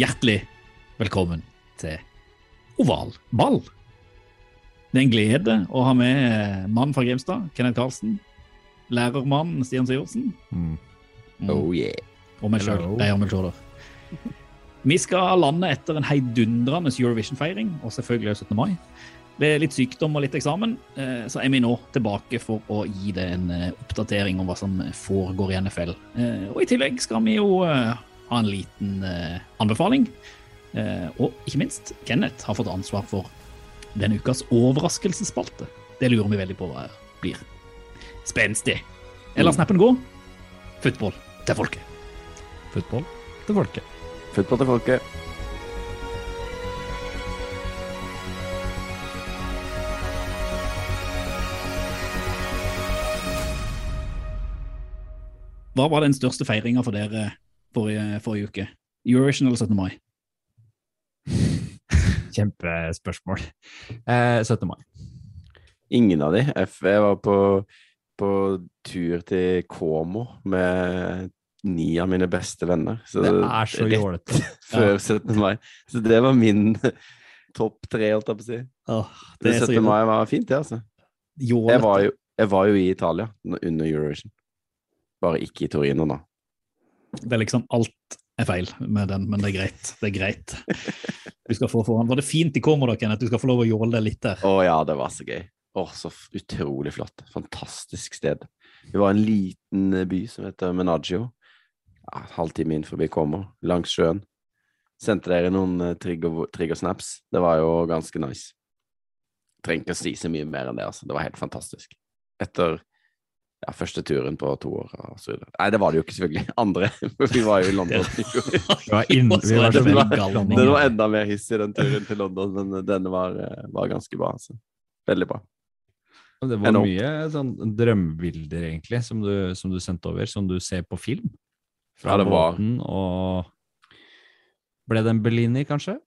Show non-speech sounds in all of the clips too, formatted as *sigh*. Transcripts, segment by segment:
Hjertelig velkommen til Oval ball. Det er en glede å ha med mannen fra Grimstad, Kenneth Karlsen. Lærermannen Stian Sivertsen. Mm. Oh yeah. Og meg sjøl, Reier Melchior. Vi skal lande etter en heidundrende Eurovision-feiring, og selvfølgelig også 17. mai. Ved litt sykdom og litt eksamen, eh, så er vi nå tilbake for å gi det en eh, oppdatering om hva som foregår i NFL. Eh, og i tillegg skal vi jo ha en liten anbefaling. Og ikke minst, Kenneth har fått ansvar for denne ukas overraskelsesspalte. Det lurer vi veldig på hva blir. Spenstig. Eller snappen gå. Football til folket. Football til folket. Football til folket. Hva var den største feiringa for dere forrige, forrige uke? Eurovision eller 17. mai? *laughs* Kjempespørsmål. Eh, 17. mai. Ingen av de. Jeg var på, på tur til Como med ni av mine beste venner. Så det er så jålete. *laughs* Før 17. mai. Så det var min *laughs* topp tre, holdt jeg på å si. Åh, det 17. mai var fint, det, altså. Jeg var, jo, jeg var, jo, i Italia under Eurovision. Bare ikke i Torino, da. Det er liksom alt er feil med den, men det er greit. Det er greit. Du skal få foran. Var det fint i da, Kenneth? Du skal få lov å jåle deg litt der. Å ja, det var så gøy. Å, så utrolig flott. Fantastisk sted. Vi var en liten by som heter Menaggio. Ja, halvtime inn forbi Como, langs sjøen. Sendte dere noen uh, trigger-snaps. Det var jo ganske nice. Trenger ikke å si så mye mer enn det, altså. Det var helt fantastisk. Etter ja, første turen på to år og så videre. Nei, det var det jo ikke, selvfølgelig. *laughs* Andre. vi var jo i London. var inn, var *laughs* det, var, enda mer hiss i den turen til London, men denne var, eh, var ganske bra. Altså. Veldig bra. Det var mye sånn drømmebilder, egentlig, som du, som du, sendte over, som du ser på film. Fra ja, det var... båten og Ble det en Bellini, kanskje?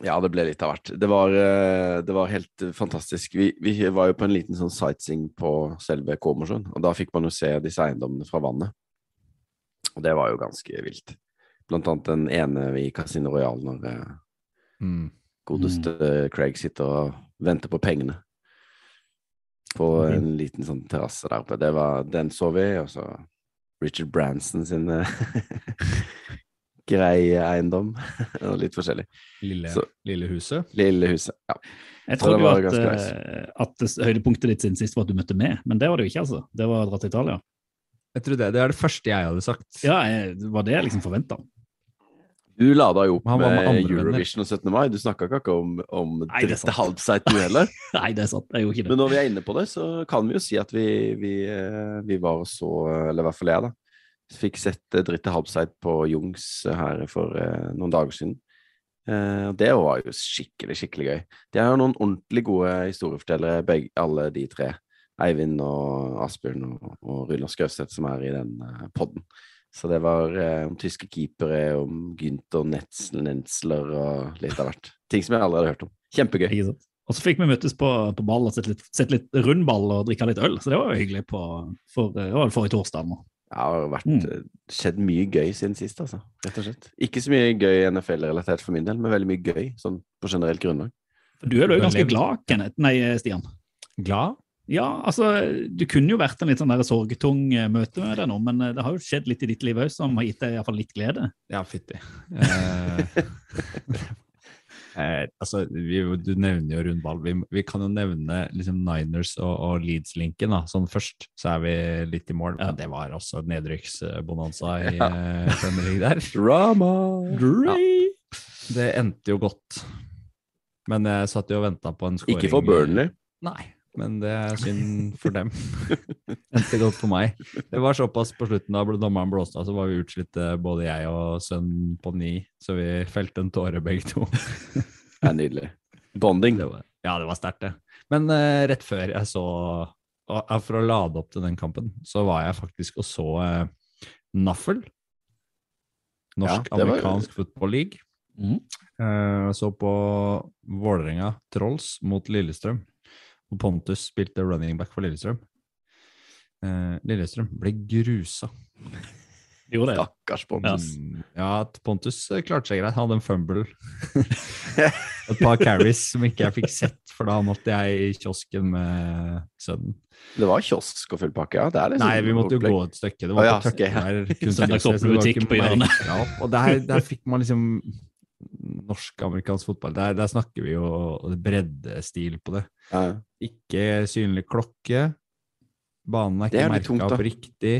Ja, det ble litt av hvert. Det var, eh, det var helt fantastisk. Vi, vi, var jo på en liten sånn sightseeing på selve Kåmosjøen, og da fikk man jo se disse eiendommene fra vannet. Og det var jo ganske vilt. Blant annet den ene i Casino Royal når eh, mm. godeste mm. Craig sitter og venter på pengene. På mm. en liten sånn terrasse der oppe. Det var, den så vi, og så Richard Branson sin eh, *laughs* grei eiendom. *laughs* litt forskjellig. Lille, så, lille, huset? Lille huset, ja. Jeg trodde jo at, uh, at høydepunktet ditt siden sist var at du møtte med, men det var det jo ikke, altså. Det var å dra til Italia. Jeg tror det, det er det første jeg hadde sagt. Ja, jeg, var det jeg liksom forventa. Du lada jo opp med, med Eurovision og 17. mai. Du snakka ikke om, om dritte halvseit, du heller. *laughs* Nei, det er sant. Jeg gjorde ikke det. Men når vi er inne på det, så kan vi jo si at vi, vi, eh, vi var så Eller i hvert fall jeg, da Fikk sett uh, Dritte Halbseit på Jungs uh, her for uh, noen dager siden. Det var jo skikkelig, skikkelig gøy. De er jo noen ordentlig gode historiefortellere, begge, alle de tre. Eivind og Asbjørn og, og Runar Skauseth som er i den podden. Så det var om tyske keepere, om Gynter Nensler og litt av hvert. Ting som jeg aldri hadde hørt om. Kjempegøy. Og så fikk vi møtes på, på ball og sett litt, sett litt rundball og drikke litt øl, så det var jo hyggelig på, for, det var forrige torsdag. Nå. Det har vært, mm. Eh, skjedd mye gøy siden sist, altså. Rett og slett. Ikke så mye gøy NFL-relatert for min del, men veldig mye gøy sånn på generelt grunnlag. Du er jo ganske glad, Kenneth. Nei, Stian. Glad? Ja, altså, du kunne jo vært en litt sånn der sorgetung eh, møte med deg nå, men eh, det har jo skjedd litt i ditt liv òg som har gitt deg iallfall litt glede. Ja, fytti. Eh, *laughs* Eh, altså, vi, du nevner jo rundball. Vi, vi, kan jo nevne liksom Niners og, og Leeds-linken sånn først, så er vi litt i mål. Ja. Det var også nedrykksbonanza *laughs* i ja. uh, Premier League der. Drama! Ja. Det endte jo godt. Men jeg satt jo og venta på en scoring Ikke for Burnley? Nei. Men det er synd for dem. *laughs* Endte godt for meg. Det var såpass på slutten da dommeren blåste av, så var vi utslitte, både jeg og sønnen på ni, så vi felte en tåre begge to. Det er nydelig. Bonding. Det var, ja, det var sterkt, det. Men uh, rett før jeg så uh, For å lade opp til den kampen, så var jeg faktisk og så uh, Naffel. Ja, var- Norsk-amerikansk football league. Mm. Uh, så på Vålerenga Trolls mot Lillestrøm. Og Pontus spilte running back for Lillestrøm. Eh, Lillestrøm ble grusa. Gjorde det. Stakkars Pontus. Ja, at Pontus eh, klarte seg greit. Han hadde en fumble. *laughs* Et par carries som ikke jeg fikk sett, for da måtte jeg i kiosken med sønnen. Det var kiosk og full pakke, ja. Det er liksom Nei, vi måtte jo gå et stykke. Det var oh, ja. okay. der, det var ikke på hjørnet. Og der, der fikk man liksom norsk-amerikansk fotball. Der, der snakker vi jo breddestil på det. Ja. Ikke synlig klokke. Banen er ikke er merka opp riktig.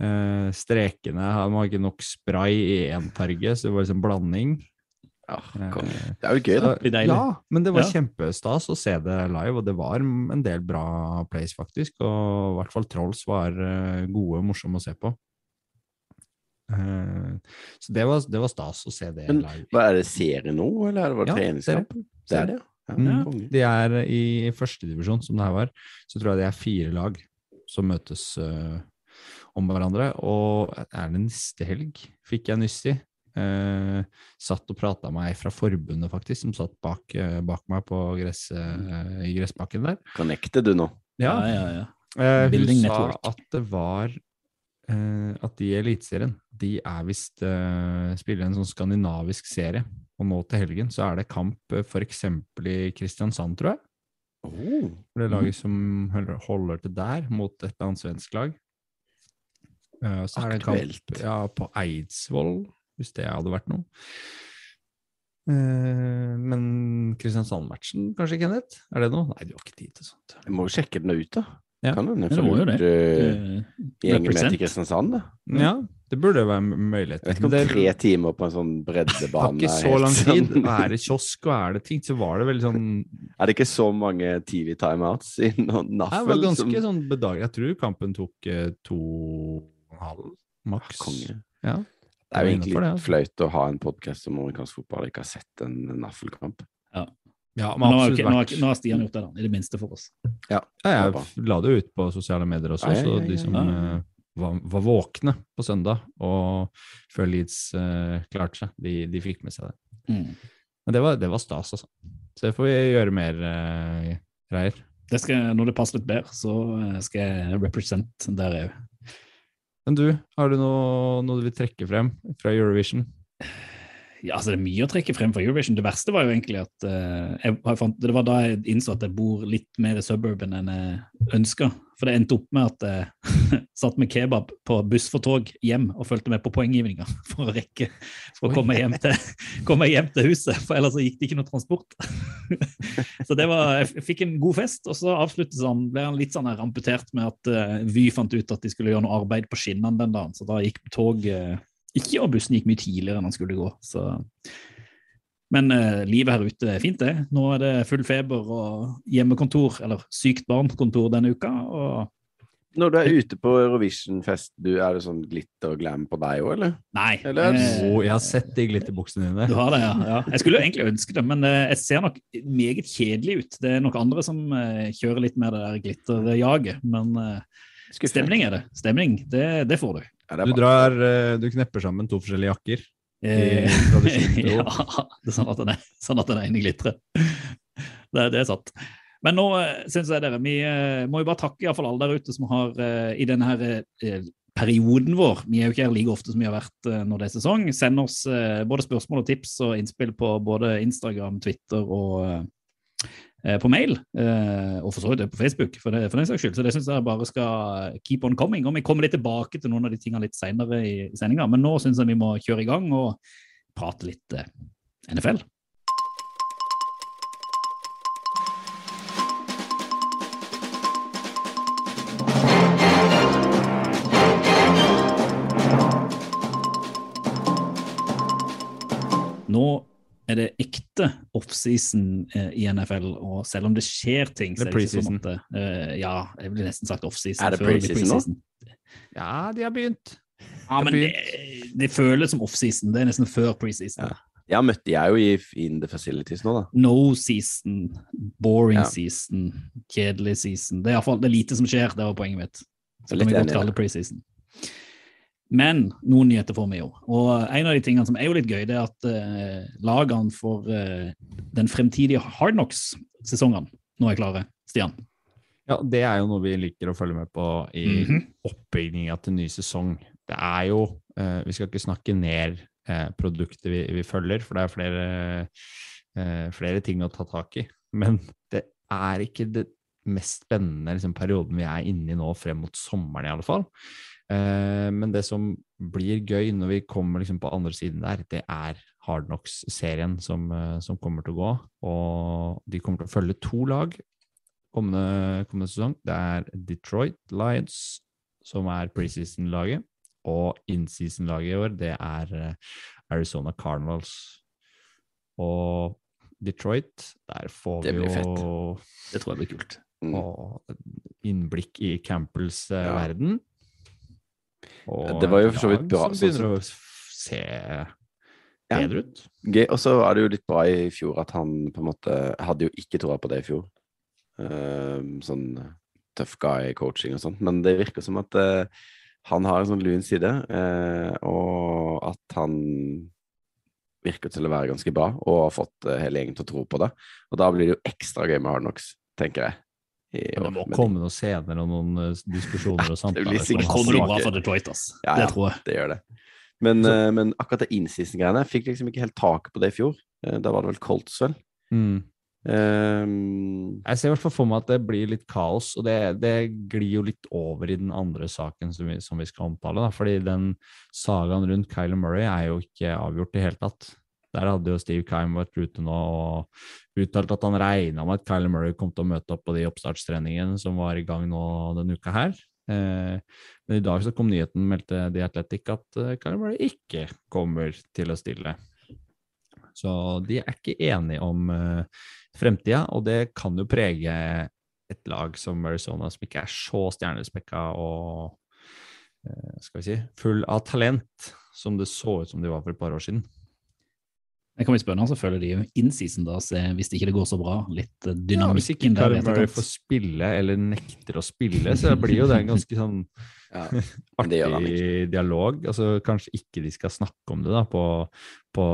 Uh, strekene har man ikke nok spray i én farge, så det var liksom blanding. Ja, Eh. Det er jo gøy, da. Det. Ja, men det var Ja. kjempestas å se det live, og det var en del bra plays, faktisk. Og i hvert fall Trolls var eh, gode og morsomme å se på. Eh, så det var, det var stas å se det Men live. Hva Er det serie nå, eller var det Ja, treningskamp? Det er det, ja. ja. Mm, de er i førstedivisjon, som det her var. Så tror jeg det er fire lag som møtes uh, om hverandre. Og er det neste helg, fikk jeg nyss i. Uh, satt og prata med ei fra forbundet, faktisk, som satt bak, uh, bak meg på gress, i gressbakken der. Connected du nå? Ja, ja, ja. Eh, hun sa at det var At de i Eliteserien, de er visst uh, spiller en sånn skandinavisk serie. Og nå til helgen så er det kamp eh, eksempel i Kristiansand, tror jeg. Oh. Det laget som holder, til der, mot et eller annet svensk lag. Uh, så er det kamp ja, på Eidsvoll, hvis det hadde vært noe. Uh, men Kristiansand-matchen, kanskje, Kenneth? Er det noe? Nei, du har ikke tid til sånt. Jeg må jo sjekke den ut, da. Ja. Kan hende jo det. uh, med til Kristiansand, da? Ja, det burde være mulighet. Jeg vet ikke om det er tre timer på en sånn Det breddebane har ikke er så lang tid. sånn- er det kiosk og er det ting, så var det veldig sånn Er det ikke så mange TV-timeouts i no- Det var ganske ganske sånn bedagelig. Jeg tror kampen tok eh, to og en halv, maks. Ja. Det er jo egentlig litt flaut å ha en podkast om amerikansk fotball og ikke har sett en Naffel-kamp. Ja, Men nå, har, ikke- nå, har, nå har Stian gjort det, da. I det minste for oss. Ja, Ja, jeg la det ut på sosiale medier også, Ja, ja, så ja, de som ja. eh, var, var våkne på søndag og før Leeds uh, klarte seg, de, de fikk med seg det. Mm. Men det var, det var stas, altså. Så det får vi gjøre mer uh, greier. Det skal, når det passer litt bedre, så skal jeg represent der òg. Men du, har du noe, noe du vil trekke frem fra Eurovision? Ja, altså Det er mye å trekke frem fra Eurovision. Det verste var jo egentlig at uh, jeg, fant, Det var da jeg innså at jeg bor litt mer i suburban enn jeg ønska. For det endte opp med at jeg *laughs* satt med kebab på buss for tog hjem og fulgte med på poenggivninga *laughs* for å rekke for å komme hjem, til, *laughs* komme hjem til huset, for ellers gikk det ikke noe transport. så det var, Jeg fikk en god fest, og så avsluttes han, ble han litt sånn her amputert med at eh, Vy fant ut at de skulle gjøre noe arbeid på skinnene den dagen, så da gikk tog ikke, og bussen gikk mye tidligere enn han skulle gå. Så. Men eh, livet her ute er fint, det. Nå er det full feber og hjemmekontor, eller sykt barn-kontor denne uka. og Når du er ute på Eurovision-fest, er det sånn glitter og glam på deg òg, eller? Nei. Eller- eh, Å, jeg har sett de glitterbuksene dine. Du har det, ja. ja. Jeg skulle jo egentlig ønske det, men eh, jeg ser nok meget kjedelig ut. Det er nok andre som eh, kjører litt mer det der glitterjaget, men eh, stemning er det. Stemning, det, det får du. Ja, Du drar, eh, du knepper sammen to forskjellige jakker. Eh, *laughs* *laughs* ja, *laughs* det er sånn at den er, sånn at den ene glitrer. Det, det er sant. Men nå uh, syns jeg dere, vi eh, må jo bare takke i hvert fall alle der ute som har eh, i denne her, eh, perioden vår Vi er jo ikke her like ofte som vi har vært eh, når det er sesong. Send oss eh, både spørsmål og tips og innspill på både Instagram, Twitter og eh, på mail, eh, og for så vidt på Facebook, for, det, for den saks skyld. Så det syns jeg bare skal keep on coming. Og vi kommer litt tilbake til noen av de tingene litt seinere i, i sendinga, men nå syns jeg vi må kjøre i gang og prate litt eh, NFL. Nå er det ekte offseason eh, i NFL, og selv om det skjer ting så Det er sånn preseason. at eh, Ja, jeg ville nesten sagt offseason. Er det preseason pre nå? Ja, de har begynt. Ja, men det, det føles som offseason. Det er nesten før preseason. Ja. Ja, møtte jeg jo i In the Facilities nå, da. No season, boring Ja. season, kjedelig season. Det er, i hvert fall, det er lite som skjer, det var poenget mitt. Så kan vi kalle det. det preseason. Men noen nyheter får vi jo. Og en av de tingene som er jo litt gøy, det er at eh, lagene for eh, den fremtidige Hardnocks-sesongen nå er klare. Stian? Ja, det er jo noe vi liker å følge med på i Mhm. oppbygginga til ny sesong. Det er jo eh, Vi skal ikke snakke ned eh, produktet vi, vi følger, for det er flere, eh, flere ting å ta tak i. Men det er ikke det mest spennende liksom, perioden vi er inne i nå, frem mot sommeren i alle fall. Eh, men det som blir gøy når vi kommer liksom på andre siden der, det er Hardnocks-serien som, eh, som kommer til å gå. Og de kommer til å følge to lag kommende, kommende sesong. Det er Detroit Lions, som er preseason-laget, og in-season-laget i år, det er eh, Arizona Carnivals. Og Detroit, der får Det vi blir jo Det tror jeg blir kult. Mm. og innblikk i Campbells Ja. verden. Og Det var jo for så vidt bra, Som sånn begynner å se bedre ut. Ja. Og så er det jo litt bra i fjor at han på en måte hadde jo ikke troa på det i fjor. Ehm, sånn tough guy-coaching og sånt. Men det virker som at eh, han har en sånn lun side, eh, og at han virker til å være ganske bra, og har fått eh, hele gjengen til å tro på det. Og da blir det jo ekstra gøy med Hard Knocks, tenker jeg. Men det må Men komme noen scener og noen eh, diskusjoner og det blir samtaler. sikkert Det som kommer nok bra for Detroit, ass. Ja, Det tror jeg. Det gjør det. Men, eh, men akkurat det innseason-greiene fikk liksom ikke helt taket på det i fjor. Uh, Da var det vel Colts, vel. Mm. Ehm, Jeg ser i hvert fall for meg at det blir litt kaos, og det, det glir jo litt over i den andre saken som vi, som vi skal omtale. Da. Fordi den sagaen rundt Kyler Murray er jo ikke avgjort i det hele tatt. Der hadde jo Steve Kime vært ute nå og uttalt at han regna med at Kyler Murray kom til å møte opp på de oppstartstreningene som var i gang nå denne uka her. Eh, men i dag så kom nyheten, meldte The Athletic, at Kyle Kyler Murray ikke kommer til å stille. Så de er ikke enige om eh, fremtida, og det kan jo prege et lag som Arizona, som ikke er så stjernespekka og eh, skal vi si, full av talent, som det så ut som de var for et par år siden. Det kan bli spennende, så føler de jo in-season, da, se, hvis ikke det går så bra. Litt dynamikk. Ja, hvis ikke. Kyler Murray får spille, eller nekter å spille, så blir jo det en ganske sånn *laughs* ja, artig dialog. Altså, kanskje ikke de skal snakke om det da, på, på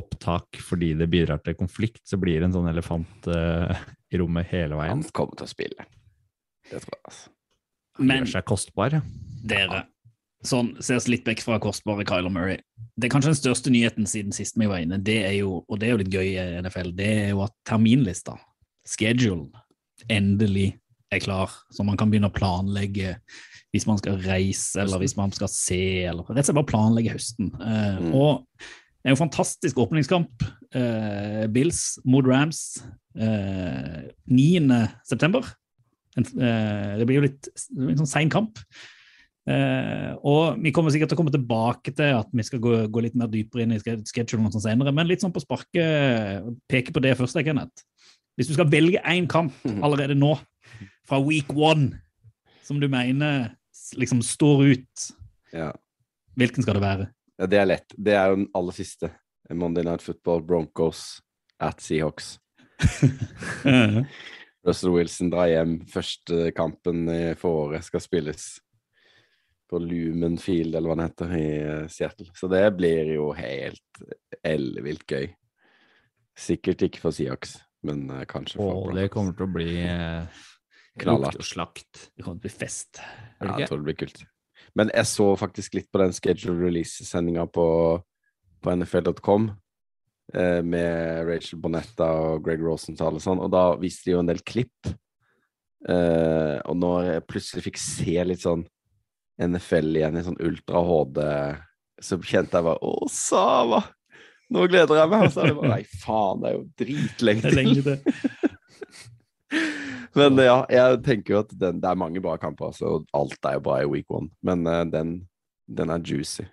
opptak fordi det bidrar til konflikt, så blir det en sånn elefant uh, i rommet hele veien. Han kommer til å spille. Det tror jeg, altså. Han Men gjør seg kostbar. dere, sånn ses litt vekk fra kostbare Kyler Murray. Det er kanskje den største nyheten siden sist vi var inne, det er jo, og det er jo litt gøy i NFL, det er jo at terminlista, schedule, endelig er klar, så man kan begynne å planlegge hvis man skal reise, eller hvis man skal se, eller rett og slett bare planlegge høsten. Eh, Mm. Og det er jo fantastisk åpningskamp. Uh, Bills mot Rams uh, 9. september. Eh, det blir jo litt en sånn sein kamp. Eh, og vi kommer sikkert til å komme tilbake til at vi skal gå, gå litt mer dypere inn i og sånn senere, men litt sånn på sparket, peke på det først, Kenneth. Hvis du skal velge én kamp allerede nå, fra week one, som du mener liksom står ut, Ja. hvilken skal det være? ja, det er lett. Det er jo den aller siste. Monday Night Football, Broncos at Seahawks. *laughs* Russell Wilson drar hjem. Første kampen i- foråret skal spilles på Lumen Field, eller hva det heter, i eh, Seattle. Så det blir jo helt ellevilt gøy. Sikkert ikke for Siaks, men eh, kanskje for Broncos. det kommer til å bli eh, Knallhardt. slakt. Det kommer til å bli fest. Det Ja, jeg tror det blir kult. Men jeg så faktisk litt på den schedule release-sendinga på, på nfl.com eh, med Rachel Bonetta og Greg Rosenthal og sånn, og da viste de jo en del klipp. Eh, og når jeg plutselig fikk se litt sånn NFL igjen i sånn ultra HD, så kjente jeg bare Å, Sava! Nå gleder jeg meg! Og så er det bare Nei, faen, det er jo dritlenge til. *laughs* Men ja, jeg tenker jo at den, det er mange bra kamper, altså, og alt er jo bra i week one. Men uh, den, den er juicy.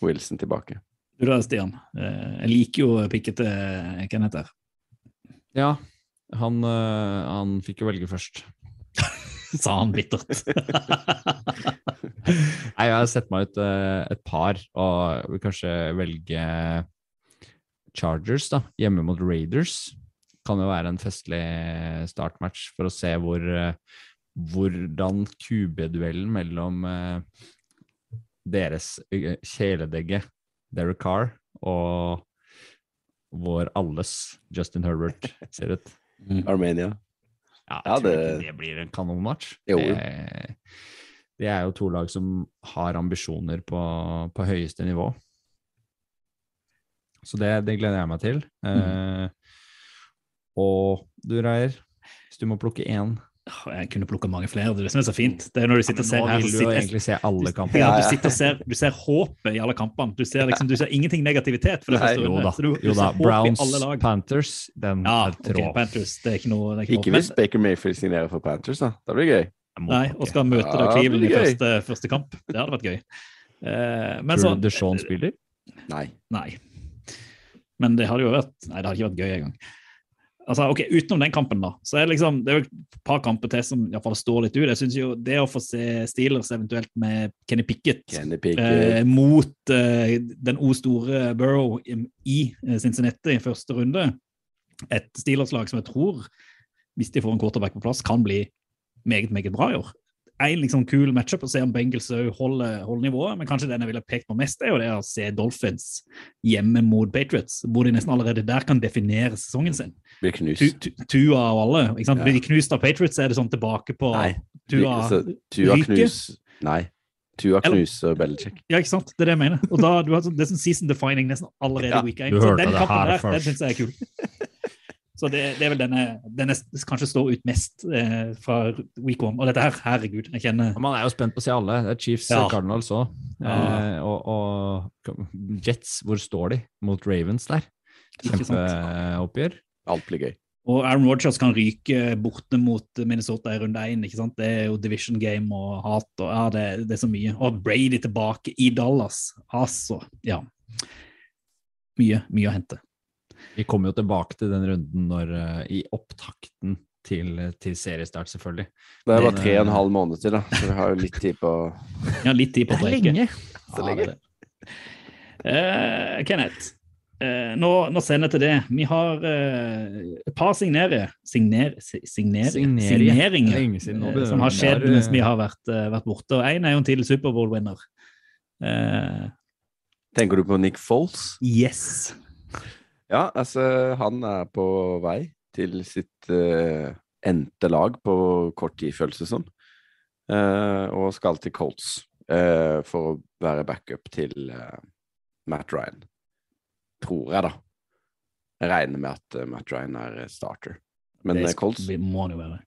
Wilson tilbake. Du da, Stian. Eh, Jeg liker jo pikkete til Kenneth her. Ja, han, han fikk jo velge først. *laughs* Sa han bittert. *laughs* Nei, jeg har sett meg ut øh, et par, og vil kanskje velge Chargers, da, hjemme mot Raiders. Kan jo være en festlig startmatch for å se hvor øh, hvordan QB-duellen mellom øh, deres kjæledegge Derek Carr og vår alles Justin Herbert ser ut. *laughs* Armenia. Ja, Ja, jeg tror det- ikke det blir en kanonmatch. Det, det er jo to lag som har ambisjoner på, på høyeste nivå. Så det, det gleder jeg meg til. Mm. Eh, og du, Reier, hvis du må plukke én Jeg kunne plukka mange flere. Det er det som er så fint. Det er når du sitter og ser Nå her, vil du jo sitter, egentlig se alle kampene. ja, Ja, du sitter og ser, du ser håpet i alle kampene. Du ser, liksom, du ser ingenting negativitet. for det Nei, Jo da, du, du jo da. Browns. Panthers, den Ja, er ok, trå. Panthers. Det er ikke noe, det er ikke Ikke hvis Baker Mayfield signerer for Panthers, da. Det blir gøy. Nei, og skal møte da Ja, Cleveland i første, første kamp. Det hadde vært gøy. Uh, men Tror du DeShaun spiller? Nei. Nei. Men det hadde jo vært Nei, det hadde ikke vært gøy engang. Altså, ok, Utenom den kampen, da, så er det liksom det er jo et par kamper til som i hvert fall står litt ut. Jeg synes jo Det å få se Steelers eventuelt med Kenny Pickett Kenny eh, mot eh, den O store Burrow i, i eh, Cincinnati i første runde, et Steelers-lag som jeg tror, hvis de får en quarterback på plass, kan bli meget, meget bra i år. En liksom kul matchup å se om Bengals holder, holder nivået, men kanskje den jeg ville pekt på mest, er jo det å se Dolphins hjemme mot Patriots, hvor de nesten allerede der kan definere sesongen sin. Blir knust. Tu- tu- Tua og alle. ikke sant? Ja. Blir de knust av Patriots, er det sånn tilbake på Nei. Tua Så Tua knus Nei. Tua knuser Belichick. Ja, ikke sant? Det er det jeg mener. Og da, du har sånn, Det er sånn season defining nesten allerede Ja, week 1. du hørte det her der, den syns jeg er kul. *laughs* Så det, det er vel denne, denne kanskje står ut mest eh, fra week one. Og dette her, herregud, jeg kjenner Man er jo spent på å se alle. Det er Chiefs, Ja. Cardinals òg. Ja. Eh, og, og Jets, hvor står de mot Ravens der? Kjempeoppgjør. Alt blir gøy. Og Aaron Rodgers kan ryke borte mot Minnesota i runde én. Det er jo division game og hat og ja, det, det er så mye. Og Brady tilbake i Dallas. Altså, ja. Mye, mye å hente. Vi kommer jo tilbake til den runden når, eh, i opptakten til, til seriestart, selvfølgelig. Det er bare tre og en eh, halv måned til, da. Så vi har jo litt tid på *laughs* Ja, litt tid på å lenge. Så lenge. det er det. Eh, Kenneth, eh, nå, nå sender jeg til det. Vi har eh, et par signere, signer, signer, signeringer siden. Eh, som har skjedd mens vi har vært, vært borte. Og Én er jo en tidlig Superbowl-winner. Eh, Tenker du på Nick Foles? yes. Ja, altså, han er på vei til sitt uh, endte lag på kort tid, føles det som. Uh, og skal til Colts uh, for å være backup til Matt Ryan. Tror jeg, da. Jeg regner med at Matt Ryan er starter. Men eh, Colts må det jo være.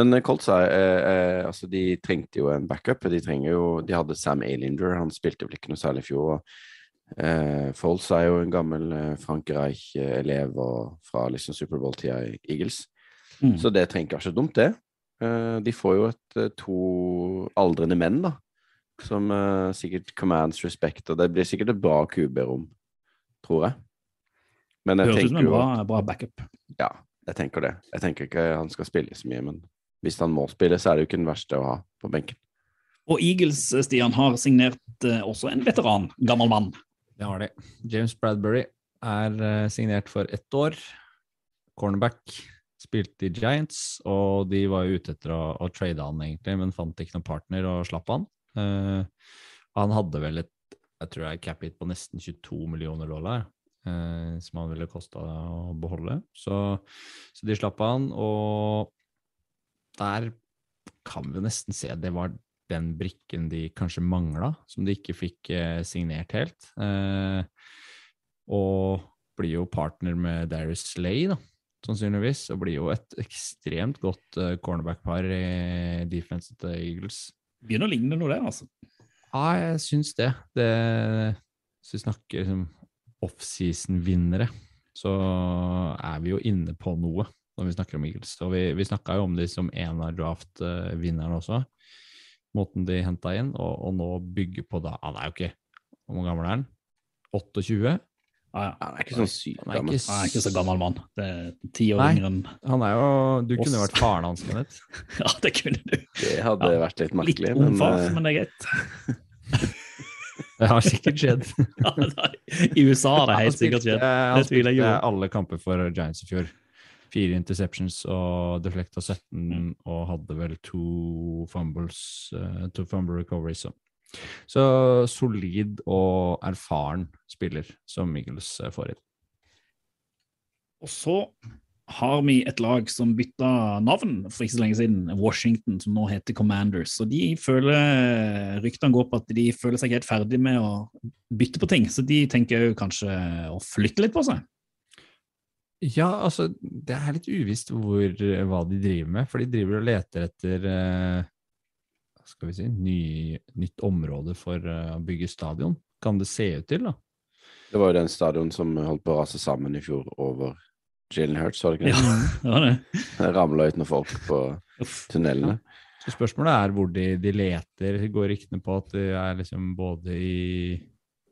Men eh, Colts er, altså de trengte jo en backup. De jo, de hadde Sam Alinder, han spilte vel ikke noe særlig i fjor. og eh, Folds er jo en gammel eh, Frank Reich-elev fra liksom Superbowl-tida i Eagles. Mm. Så det trenger ikke være så dumt, det. Eh, de får jo et, eh, to aldrende menn, da. Som eh, sikkert commands respect, og det blir sikkert et bra QB-rom, tror jeg. Men jeg Høres ut som en bra, bra backup. ja, jeg tenker det. Jeg tenker ikke han skal spille så mye, men hvis han må spille, så er det jo ikke den verste å ha på benken. Og Eagles, eh, Stian, har signert eh, også en veteran, gammel mann. Det har de. James Bradbury er eh, signert for ett år. Cornerback spilte i Giants, og de var ute etter å, å trade han, egentlig, men fant ikke noen partner og slapp han. Uh, han hadde vel et jeg tror jeg cap hit på nesten 22 millioner dollar, uh, som han ville kosta å beholde. Så, så de slapp han, og der kan vi nesten se det var den brikken de kanskje mangla, som de ikke fikk eh, signert helt. Eh, og blir jo partner med Darius Slay, da, sannsynligvis, og blir jo et ekstremt godt eh, cornerback-par i defense til Eagles. Begynner å ligne noe der, altså. Ja, jeg syns det. det. Hvis vi snakker liksom offseason-vinnere, så er vi jo inne på noe når vi snakker om Eagles. Og vi, vi snakka jo om de som en av draft-vinnerne også, måten de henta inn, og, og nå bygge på da Han er jo ikke Hvor mange gammel er han? 28. Ja, ja. Han er ikke sånn sykt Han er ikke, Han er ikke så gammel mann. Det er ti år yngre enn Han er jo Du kunne jo vært faren hans, Kenneth. *laughs* Ja, det kunne du. Det hadde Ja, vært litt Litt merkelig. ung men, far, eh, men det er greit. *laughs* Det har sikkert skjedd. *laughs* I USA har det helt sikkert skjedd. Han Det tviler jeg spilte på. alle kamper for Giants i fjor. Fire interceptions og deflecta 17, og hadde vel to fumbles, uh, to fumble recoveries. Så. så solid og erfaren spiller som Eagles eh, får inn. Og så har vi et lag som bytta navn for ikke så lenge siden, Washington, som nå heter Commanders. Og de føler, ryktene går på at de føler seg helt ferdig med å bytte på ting, så de tenker jo kanskje å flytte litt på seg. Ja, altså, det er litt uvisst hvor, hva de driver med, for de driver og leter etter eh, skal vi si, ny, nytt område for eh, å bygge stadion. Kan det se ut til, da? Det var jo den stadion som holdt på å rase sammen i fjor over Jalen Hurts, var det ikke Ja, det? det. *laughs* Det ramla ut noen folk på tunnelene. Så spørsmålet er hvor de, de leter. Det går ryktene på at det er liksom både i,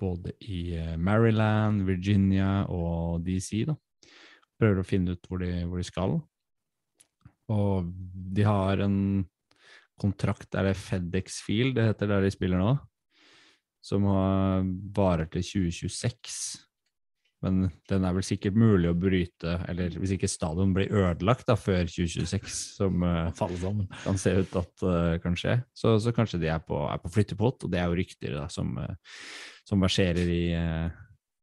både i eh, Maryland, Virginia og DC, da. Prøver å finne ut hvor de, hvor de skal. Og de har en kontrakt, er det FedEx Field det heter der de spiller nå? Som har, varer til 2026. Men den er vel sikkert mulig å bryte, eller hvis ikke stadion blir ødelagt da, før 2026, som uh, kan se ut at uh, kan skje. Så, så kanskje de er på, er på flyttepott, og det er jo rykter da, som, uh, som verserer i, eh,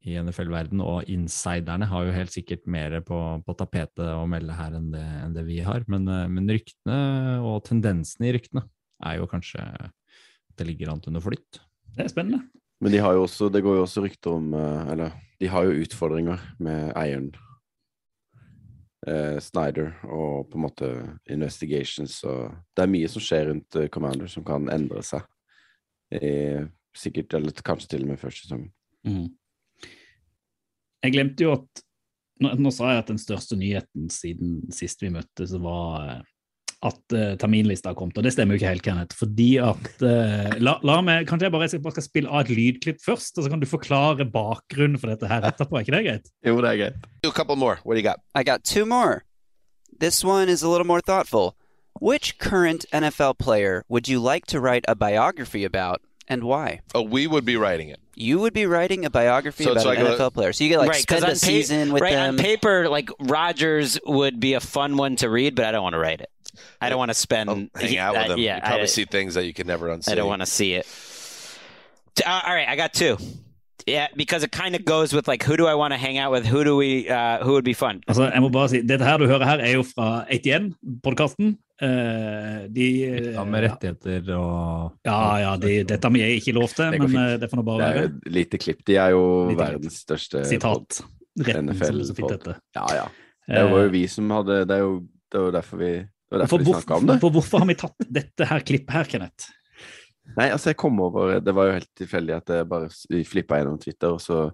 i NFL-verden. Og insiderne har jo helt sikkert mer på, på tapetet å melde her enn det, enn det vi har. Men, eh, men ryktene og tendensene i ryktene er jo kanskje at det ligger an til noe flytt. Det er spennende. Men de har jo også, det går jo også rykter om eh, Eller de har jo utfordringer med eieren eh, Snyder og på en måte investigations og Det er mye som skjer rundt eh, Commander som kan endre seg. I, sikkert, eller kanskje til og med første sesongen. Mhm. Jeg glemte jo at nå, nå sa jeg at den største nyheten siden sist vi møttes, var eh, at uh, terminlista har kommet. Og det stemmer jo ikke helt, Kenneth. Fordi at uh, la, la meg, Kanskje jeg bare, jeg bare skal spille av et lydklipp først, og så kan du forklare bakgrunnen for dette her etterpå. Er ikke det greit? Jo, det er greit. Do a couple more. What do you got? I got two more. This one is a little more thoughtful. Which current NFL player would you like to write a biography about and why? Oh, we would be writing it. You would be writing a biography So it's about an like a- NFL player. So you get like right, spend on, a pa- season with right, them. on paper, like Rogers would be a fun one to read, but I don't want to write it. I don't want to spend. I'll hang out with them. Yeah, you probably I, see things that you can never unsee. I don't want to see it. Uh, all right, I got two. Yeah, because it kind of goes with like who do I want to hang out with? Who do we? Uh, who would be fun? Altså, jeg må bare si, Dette her du hører her, er jo fra 81-podkasten. De Ja, med rettigheter og Ja, ja, de, dette har jeg ikke lov til, Det men eh, det får nå Det bare er jo være. et lite klipp. De er jo Lite verdens største. Sitat. Retten, NFL det fint Ja, ja. Det var jo Eh, vi som hadde Det er jo, det var derfor vi det var for, vi hvorfor, snakka om det. for hvorfor har vi tatt dette her klippet her, Kenneth? Nei, altså jeg kom over Det var jo helt tilfeldig at jeg bare flippa gjennom Twitter, og så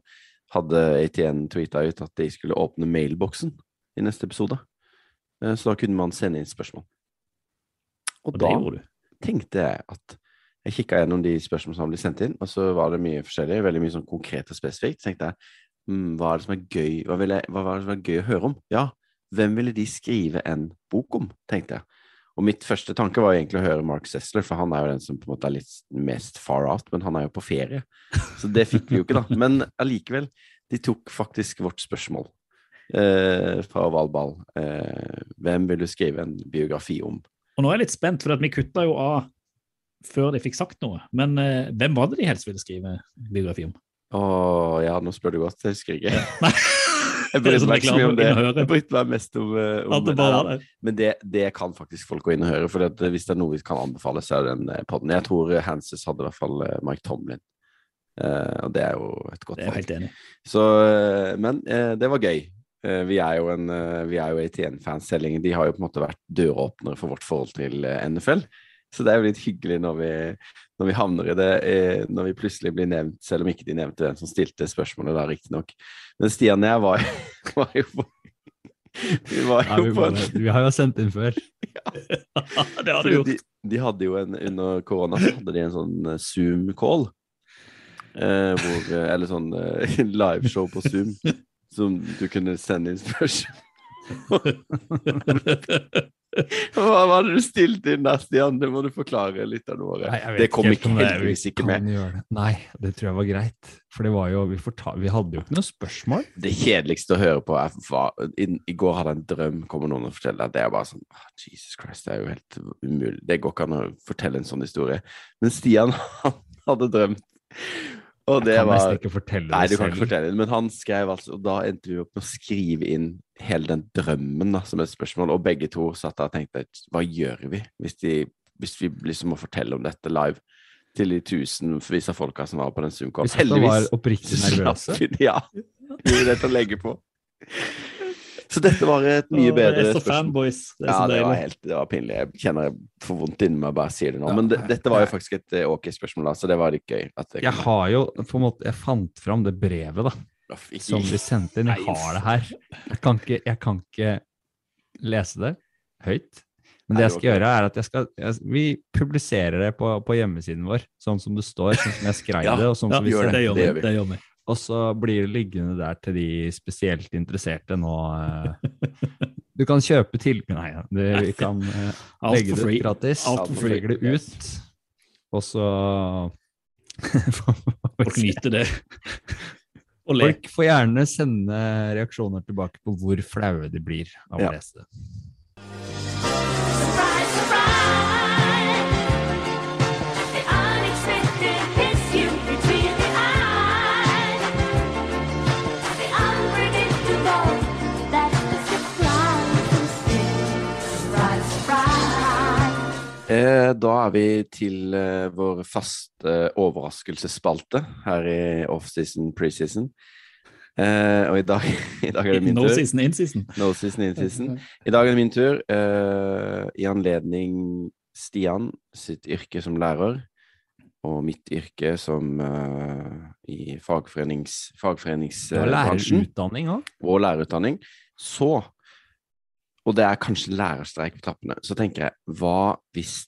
hadde ATN tweeta ut at de skulle åpne mailboksen i neste episode. Eh, Så da kunne man sende inn spørsmål. Og Og da tenkte jeg at jeg kikka gjennom de spørsmålene som ble sendt inn, og så var det mye forskjellig, veldig mye sånn konkret og spesifikt. Så tenkte jeg mm, hva er det som er gøy hva, vil jeg, hva var det som er gøy å høre om? Ja, hvem ville de skrive en bok om, tenkte jeg. Og mitt første tanke var egentlig å høre Mark Sessler, for han er jo den som på en måte er litt mest far out, men han er jo på ferie. Så det fikk vi jo ikke, da. *laughs* Men allikevel, de tok faktisk vårt spørsmål eh, fra Valball. Eh, hvem vil du skrive en biografi om? Og nå er jeg litt spent, for at vi kutta jo av før de fikk sagt noe. Men eh, hvem var det de helst ville skrive biografi om? Å ja, nå spør du godt, jeg husker ikke. *laughs* Jeg det brydde sånn meg ikke så mye om det. Jeg brydde meg mest om, eh, om det Nei. Men det, det kan faktisk folk gå inn og høre, for at, eh, hvis det er noe vi kan anbefale, så er det den eh, podden. Jeg tror Hanses hadde i hvert fall Mike Tomlin, Uh, og det er jo et godt Det valg. Så, eh, men uh, det var gøy. Eh, vi er jo en eh, vi er jo ATN-fans selv lenge. De har jo på en måte vært døråpnere for vårt forhold til eh, NFL. Så det er jo litt hyggelig når vi, når vi havner i det, når vi plutselig blir nevnt, selv om ikke de nevnte hvem som stilte spørsmålet da, riktignok. Men Stian og jeg var, *laughs* var jo på Vi var Ja, vi, på en vi har jo sendt inn før. *laughs* *laughs* det har du gjort. de, de hadde jo en Under korona så hadde de en sånn Zoom-call. Eh, eh, eller sånn eh, liveshow på Zoom, som du kunne sende inn spørsmål. *laughs* Hva var det du stilte inn der, Stian? Det må du forklare lytterne våre. Nei, Det kom ikke heldigvis ikke med. det. Nei, det tror jeg var greit. For det var jo Vi, vi hadde jo ikke noe spørsmål. Det kjedeligste å høre på er hva, i, I går hadde jeg en drøm, kommer noen og forteller deg. Det er bare sånn oh, Jesus Christ, det er jo helt umulig. Det går ikke an å fortelle en sånn historie. Men Stian, *laughs* han hadde drømt. Og det jeg kan var nesten ikke fortelle det Nei, du kan ikke fortelle det, men han skrev altså, og da endte vi opp med å skrive inn hele den drømmen da, som et spørsmål, og begge to satt der og tenkte hva gjør vi hvis, de, hvis vi liksom må fortelle om dette live til de tusenvis av folka som var på den Zoom-call? Heldigvis var oppriktig *laughs* slapp nervøse. vi det, Ja. Vi ville dette legge på. Så dette var et mye bedre det er så spørsmål. fanboys. Det er Ja, så det var, helt, det var pinlig. Jeg kjenner jeg får vondt inni meg bare sier det nå. Ja, Men det, dette var jo faktisk et eh, ok spørsmål, da, så det var litt gøy. At det Jeg har jo på en måte Jeg fant fram det brevet, da. Ikke- som vi sendte inn. Jeg har det her. Jeg kan ikke, jeg kan ikke lese det høyt. Men det jeg skal gjøre, er at jeg skal jeg, Vi publiserer det på, på hjemmesiden vår, sånn som det står, sånn som jeg skrev Ja, det, og sånn Ja, som vi gjør sendte det gjør det gjør vi. Og så blir det liggende der til de spesielt interesserte nå. eh. Du kan kjøpe tilbud Nei, det, vi kan eh, legge det ut gratis. Alt for free. legger det ut, og så *laughs* Folk nyter det. *laughs* Folk får gjerne sende reaksjoner tilbake på hvor flaue de blir av Ja. å lese det. Surprise, surprise! Da er vi til eh, vår faste overraskelsesspalte her i offseason, preseason. Eh, og i dag, *laughs* i dag er det min No tur. season, in season. No season, in season. *laughs* I dag er det min tur. eh, I anledning Stian sitt yrke som lærer, og mitt yrke som eh, i fagforenings, Du har lærerutdanning òg? og lærerutdanning, så Og det er kanskje lærerstreik på trappene. Så tenker jeg, hva hvis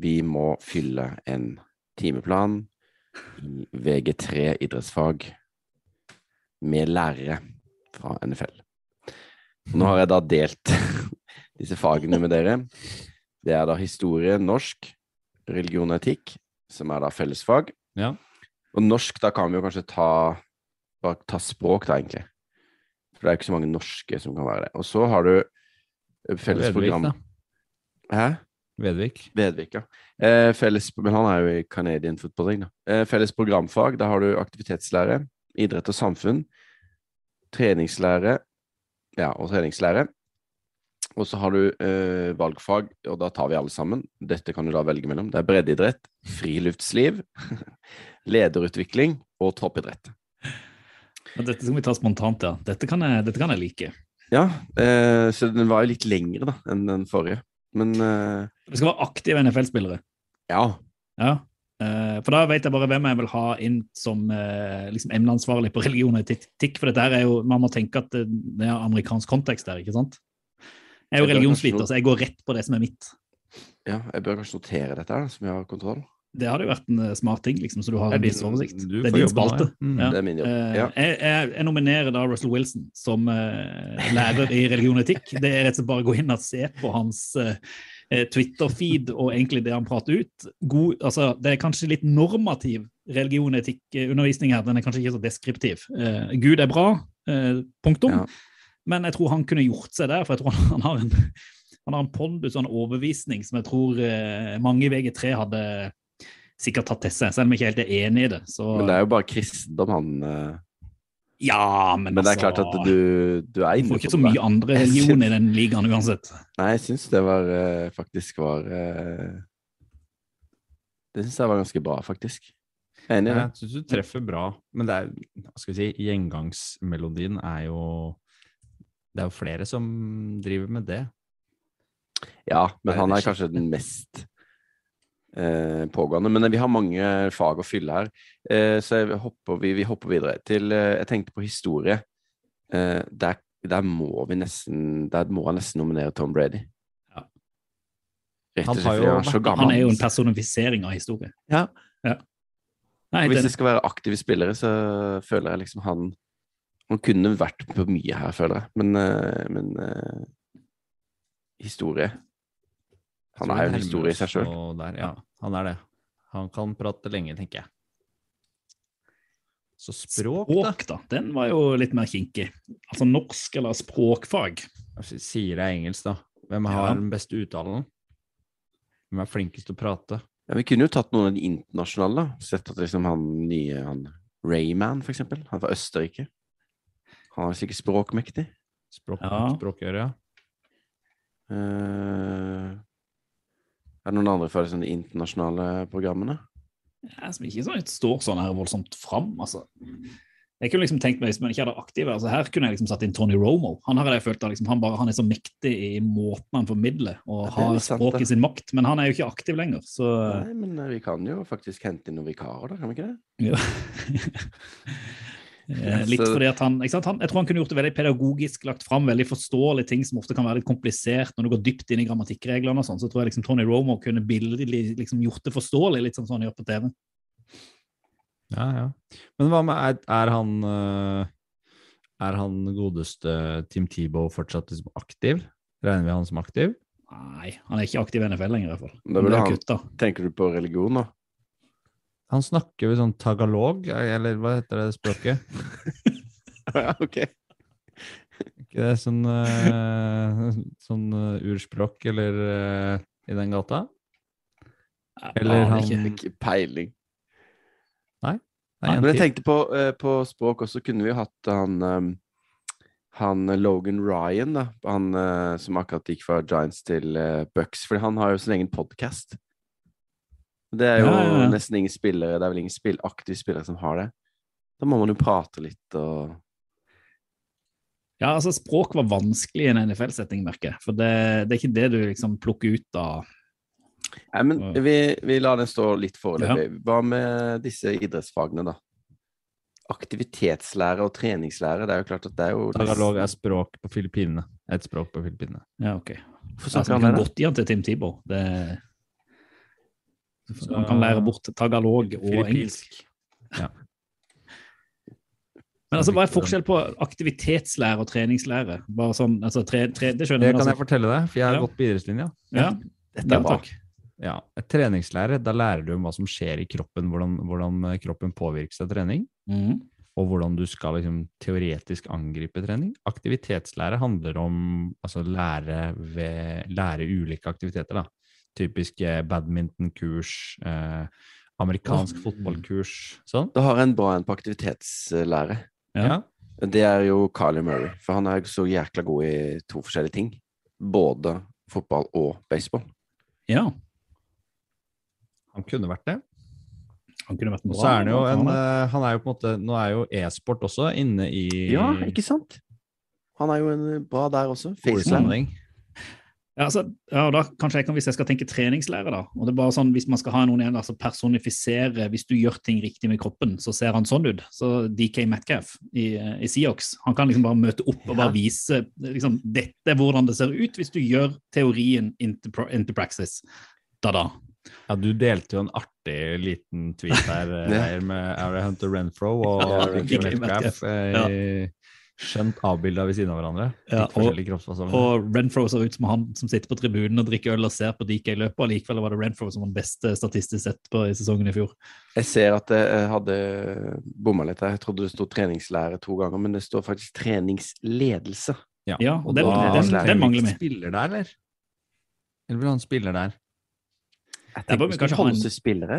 vi må fylle en timeplan i VG3 idrettsfag med lærere fra NFL? Nå har jeg da delt *laughs* disse fagene med dere. Det er da historie, norsk, religion og etikk, som er da fellesfag. Ja. Og norsk, da kan vi jo kanskje ta, bare ta språk, da, egentlig. For det er jo ikke så mange norske som kan være det. Og så har du felles program. Hæ? Vedvik. Vedvik, ja. Eh, felles, men han er jo i Canadian Football League, da. Eh, felles programfag, da har du aktivitetslære, idrett og samfunn, treningslære, ja, og treningslære. Og så har du eh, valgfag, og da tar vi alle sammen. Dette kan du da velge mellom. Det er breddeidrett, friluftsliv, *laughs* lederutvikling og toppidrett. Men Dette skal vi ta spontant, ja. Dette kan jeg, dette kan jeg like. Ja, eh, så den var jo litt lengre da enn den forrige. Men eh, Det skal være aktive NFL-spillere. ja, Ja. Eh, For da vet jeg bare hvem jeg vil ha inn som eh, liksom emneansvarlig på religion og etikk. For dette her er jo, man må tenke at det, det er amerikansk kontekst der, ikke sant? Jeg er jo Jeg bør religionsviter, så jeg går rett på det som er mitt. ja, jeg bør kanskje notere dette her, som jeg har kontroll. Det hadde jo vært en eh, smart ting, liksom, så du har en viss oversikt. Det er din spalte. Mm. Ja. Det er min jobb. Eh, Ja. Jeg, jeg, jeg nominerer da Russell Wilson som uh, lærer i religion og etikk. Det er rett og slett bare å gå inn og se på hans eh, Twitter-feed og egentlig det han prater ut. God, altså, det er kanskje litt normativ religion og etikk-undervisning her. Den er kanskje ikke så deskriptiv. Uh, Gud er bra, punktum. Ja. Men jeg tror han kunne gjort seg der, for jeg tror han, han har en han har en pondus og en overbevisning som jeg tror mange i VG3 hadde sikkert tatt til seg, selv om jeg ikke helt er enig i det. Så, Men det er jo bare kristendom han eh, ja, men, Men det er altså, klart at du, du er Du det. får ikke så mye andre religioner religion syns- i den ligaen uansett. Nei, jeg syns det var eh, faktisk var eh, Det syns jeg var ganske bra, faktisk. Jeg er enig i det. Jeg syns du treffer bra, men det er hva skal vi si, gjengangsmelodien er jo Det er jo flere som driver med det. Ja, men han er kanskje den mest eh, pågående. Men vi har mange fag å fylle her, eh, så jeg hopper, vi, vi hopper videre til eh, Jeg tenkte på historie. Eh, der, der må vi nesten Der må jeg nesten nominere Tom Brady. Ja. Rett Han og slett han, jo han er. Han er jo en personifisering av historie. Ja. Ja. Nei, Hvis det, skal være aktive spillere, så føler jeg liksom han Han kunne vært på mye her, føler jeg. Men, eh, men eh, historie Han er jo en historie i seg sjøl. Ja, han er det. Han kan prate lenge, tenker jeg. Så språk, da. språk, da. Den var jo litt mer kinkig. Altså norsk eller språkfag. Sier jeg engelsk, da. Hvem har Ja. den beste uttalen? Hvem er flinkest til å prate? Ja, vi kunne jo tatt noen av de internasjonale, da. Sett at liksom han nye han Rayman, for eksempel. Han er fra Østerrike. Han er sikkert språkmektig. Språk, Ja. Språkøre, ja. Eh, er det noen andre fra de internasjonale programmene? Ja, som ikke sånn, står sånn her voldsomt fram, altså. Jeg kunne liksom tenkt meg, Hvis man ikke hadde aktive, altså her kunne jeg liksom satt inn Tony Romo. Han har jeg følt da liksom, han, bare, han er så mektig i måten han formidler og Ja, har språket i sin makt, men han er jo ikke aktiv lenger. Så Nei, men eh, vi kan jo faktisk hente inn noen vikarer, da, kan vi ikke det? ja. *laughs* *laughs* Eh, Litt fordi at han, ikke sant? han Jeg tror han kunne gjort det veldig pedagogisk, lagt fram veldig forståelige ting som ofte kan være litt komplisert når du går dypt inn i grammatikkreglene og sånn. Så tror jeg liksom Tony Romo kunne billedlig liksom gjort det forståelig, litt sånn som han gjør på TV. Ja, ja. Men hva med Er, er han eh, Er han godeste Tim Tebow fortsatt liksom aktiv? Regner vi han som aktiv? Nei, han er ikke aktiv i NFL lenger, i hvert fall. Da vil han, han- Tenker du på religion, da? Han snakker jo sånn tagalog, eller hva heter det språket? *laughs* ja, ok. Ikke det sånn, uh, sånn uh, urspråk eller uh, i den gata? Eller han ikke. Ikke peiling. Nei, Men jeg tenkte på, på språk også, kunne vi hatt han um, han Logan Ryan, da, han som akkurat gikk fra Giants til Bucks, for han har jo sin egen podkast. Det er jo Ja, ja, ja. nesten ingen spillere, det er vel ingen spill, aktive spillere som har det. Da må man jo prate litt og Ja, altså Språk var vanskelig i en NFL-setting, merker jeg. For det, det er ikke det du liksom plukker ut av Nei, men vi, vi lar den stå litt foreløpig. Hva med disse idrettsfagene, da? Aktivitetslære og treningslære, det er jo klart at det er jo Tagalog er språk på Filippinene. Et språk på Filippinene. Ja, ok. Hvorfor Altså, snakker man han kan det? godt gi han til Tim Tebow. Det... Man kan lære bort tagalog og engelsk. Ja. Men altså, hva er forskjell på aktivitetslære og treningslære? Bare sånn, altså, tre, tre, det skjønner Det jeg. kan altså. jeg fortelle deg, for jeg har Ja. gått på idrettslinja. Ja, Dette er takk. Ja, et treningslære, da lærer du om hva som skjer i kroppen, hvordan, hvordan eh, kroppen påvirkes av trening, Mm. og hvordan du skal liksom, teoretisk angripe trening. Aktivitetslære handler om altså, lære, ved, lære ulike aktiviteter. Da. Typisk eh, badmintonkurs, eh, amerikansk fotballkurs, sånn. Da har jeg en bra en på aktivitetslære. Ja. Det er jo Carly Murray, for han er så jækla god i to forskjellige ting. Både fotball og baseball. ja. Han kunne vært det. Han kunne vært bra så er han jo en han er- eh, Han er jo på en måte Nå er jo e-sport også inne i Ja, ikke sant? Han er jo en bra der også. Faceland. Ja, altså, ja, og da kanskje jeg kan, Hvis jeg skal tenke treningslære, da og det er bare sånn, Hvis man skal ha noen igjen, altså personifisere Hvis du gjør ting riktig med kroppen, så ser han sånn ut. Så DK Metcalf i, i Seahawks han kan liksom bare møte opp og bare vise liksom, Dette hvordan det ser ut hvis du gjør teorien into, into praxis. Da-da. Ja, du delte jo en artig liten tweet her *laughs* her med Ari Hunter Renfro og DK Metcalf. Eh, Skjønt avbilda ved siden av hverandre. Ja, og. Og Renfro ser ut som han som sitter på tribunen og drikker øl og ser på DK løpe, og likevel var det Renfro som var den beste statistisk sett på i sesongen i fjor. Jeg ser at jeg hadde bomma litt her. Jeg trodde det sto treningslære to ganger, men det står faktisk treningsledelse. Ja, Ja, og den, da- den, Trenger den mangler vi. Spiller der, eller? Eller vil han spiller der? Jeg tenker vi skal holde spillere.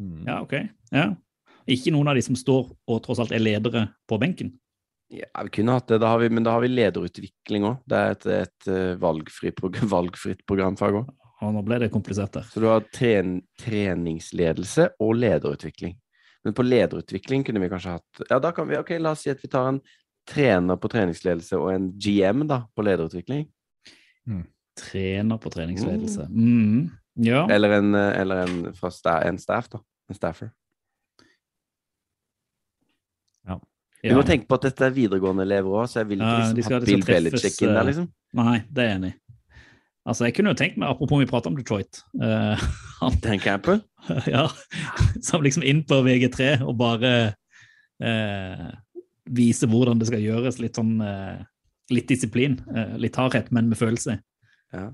Mm. Ja, ok. Ja. Ikke noen av de som står og tross alt er ledere på benken. Ja, vi kunne hatt det, da har vi, men da har vi lederutvikling òg. Det er et, et eh, valgfri *laughs* valgfritt programfag òg. Og nå ble det komplisert der. Så du har tren treningsledelse og lederutvikling. Men på lederutvikling kunne vi kanskje hatt Ja, da kan vi Ok, la oss si at vi tar en trener på treningsledelse og en GM da, på lederutvikling. Trener på treningsledelse. Mm. Ja. Eller en, eh, eller en fra sta en staff, da. En staffer. Vi må tenke på at dette er videregående elever òg, så jeg vil ikke liksom skal- ha Bill Belichick inn der, eh, liksom. Nei, det er jeg enig i. Altså, jeg kunne jo tenkt meg, apropos vi prater om Detroit uh, *laughs* han, Dan Campbell. *laughs* Ja. som liksom inn på VG3 og bare uh, vise hvordan det skal gjøres. Litt sånn uh, litt disiplin, Uh, litt hardhet, men med følelse. Ja.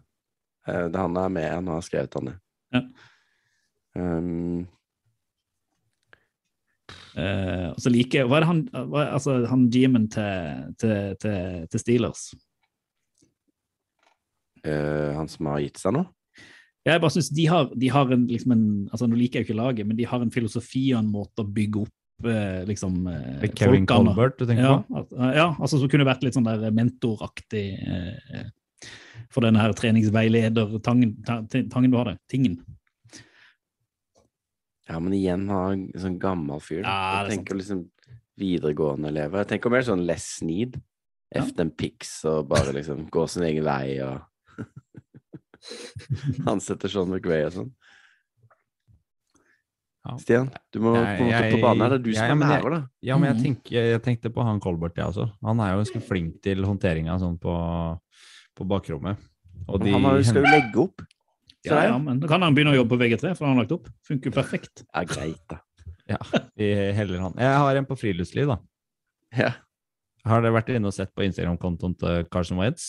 Eh, det han er med han har skrevet han det. Ja. Um, Eh, og så liker Hva er det han, hva, altså, han GM-en til, til, til, til Steelers? Uh, han som har gitt seg nå? Jeg bare synes de har, de har en, liksom en altså Nå liker jeg jo ikke laget, men de har en filosofi og en måte å bygge opp eh, liksom eh, Kevin folkene. Colbert, du tenker ja, på? at, ja, altså som kunne vært litt sånn der mentoraktig eh, for denne her treningsveileder tangen tangen du har det, tingen. Ja, men igjen han er sånn gammel fyr. Ja, jeg tenker liksom videregående elever. Jeg tenker mer sånn less need. Ja. F them pics og bare liksom gå sin egen vei og *laughs* Ansetter Sean McVay og sånn. Ja. Stian, du må Jeg- på måte på banen. her. Det er du jeg- som er lærer, da. Ja, men jeg, tenk, jeg tenkte på han Colbert, jeg også. Han er jo ganske flink til håndteringa sånn på, på bakrommet. Men han har- skal jo legge opp. Ja, ja, men da kan han begynne å jobbe på VG3, for han har lagt opp. Funker jo perfekt. Ja, greit, da. Ja, vi heller han. Jeg har en på friluftsliv, da. Ja. Har dere vært inne og sett på Instagram-kontoen til Carson Wentz?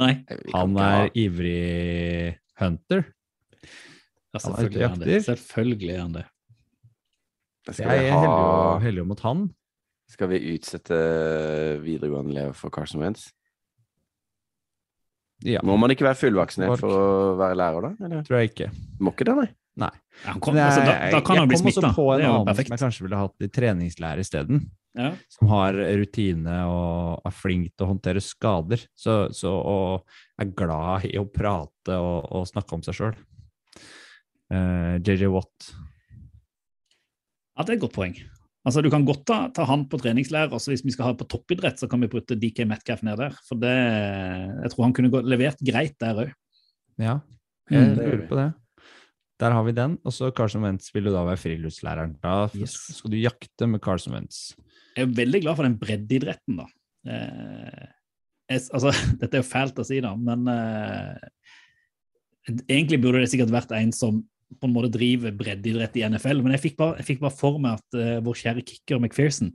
Nei, Han er ivrig hunter. ja, Han er selvfølgelig er han det. Selvfølgelig er han det. Skal Jeg ha, heller jo mot han. skal vi utsette videregående elever for Carson Wentz? Ja, Må man ikke være fullvaksinert for å være lærer, da? Eller? tror jeg ikke. Må ikke det, nei? Nei. Ja, kom, altså, da, da kan han bli Jeg kom også på en annen perfekt. som jeg kanskje ville hatt i treningslærer isteden. Ja. Som har rutine og er flink til å håndtere skader. Så, så, og er glad i å prate og, og snakke om seg sjøl. JJ Watt. Ja, det er et godt poeng. Altså, Du kan godt ta, ta han på treningslærer. også Hvis vi skal ha på toppidrett, så kan vi putte DK Metcalf ned der. For det, jeg tror han kunne gå, levert greit der òg. Ja, Mm, jeg gjør lurer på det. Der har vi den. Og så Carson Wentz vil jo da være friluftslæreren. Da Yes. skal du jakte med Carson Wentz. Jeg er veldig glad for den breddeidretten, da. Eh, jeg, altså, *laughs* dette er jo fælt å si, da, men eh, egentlig burde det sikkert vært en som på en måte driver breddeidrett i NFL, men jeg fikk bare, jeg fikk bare for meg at uh, vår kjære kicker McPherson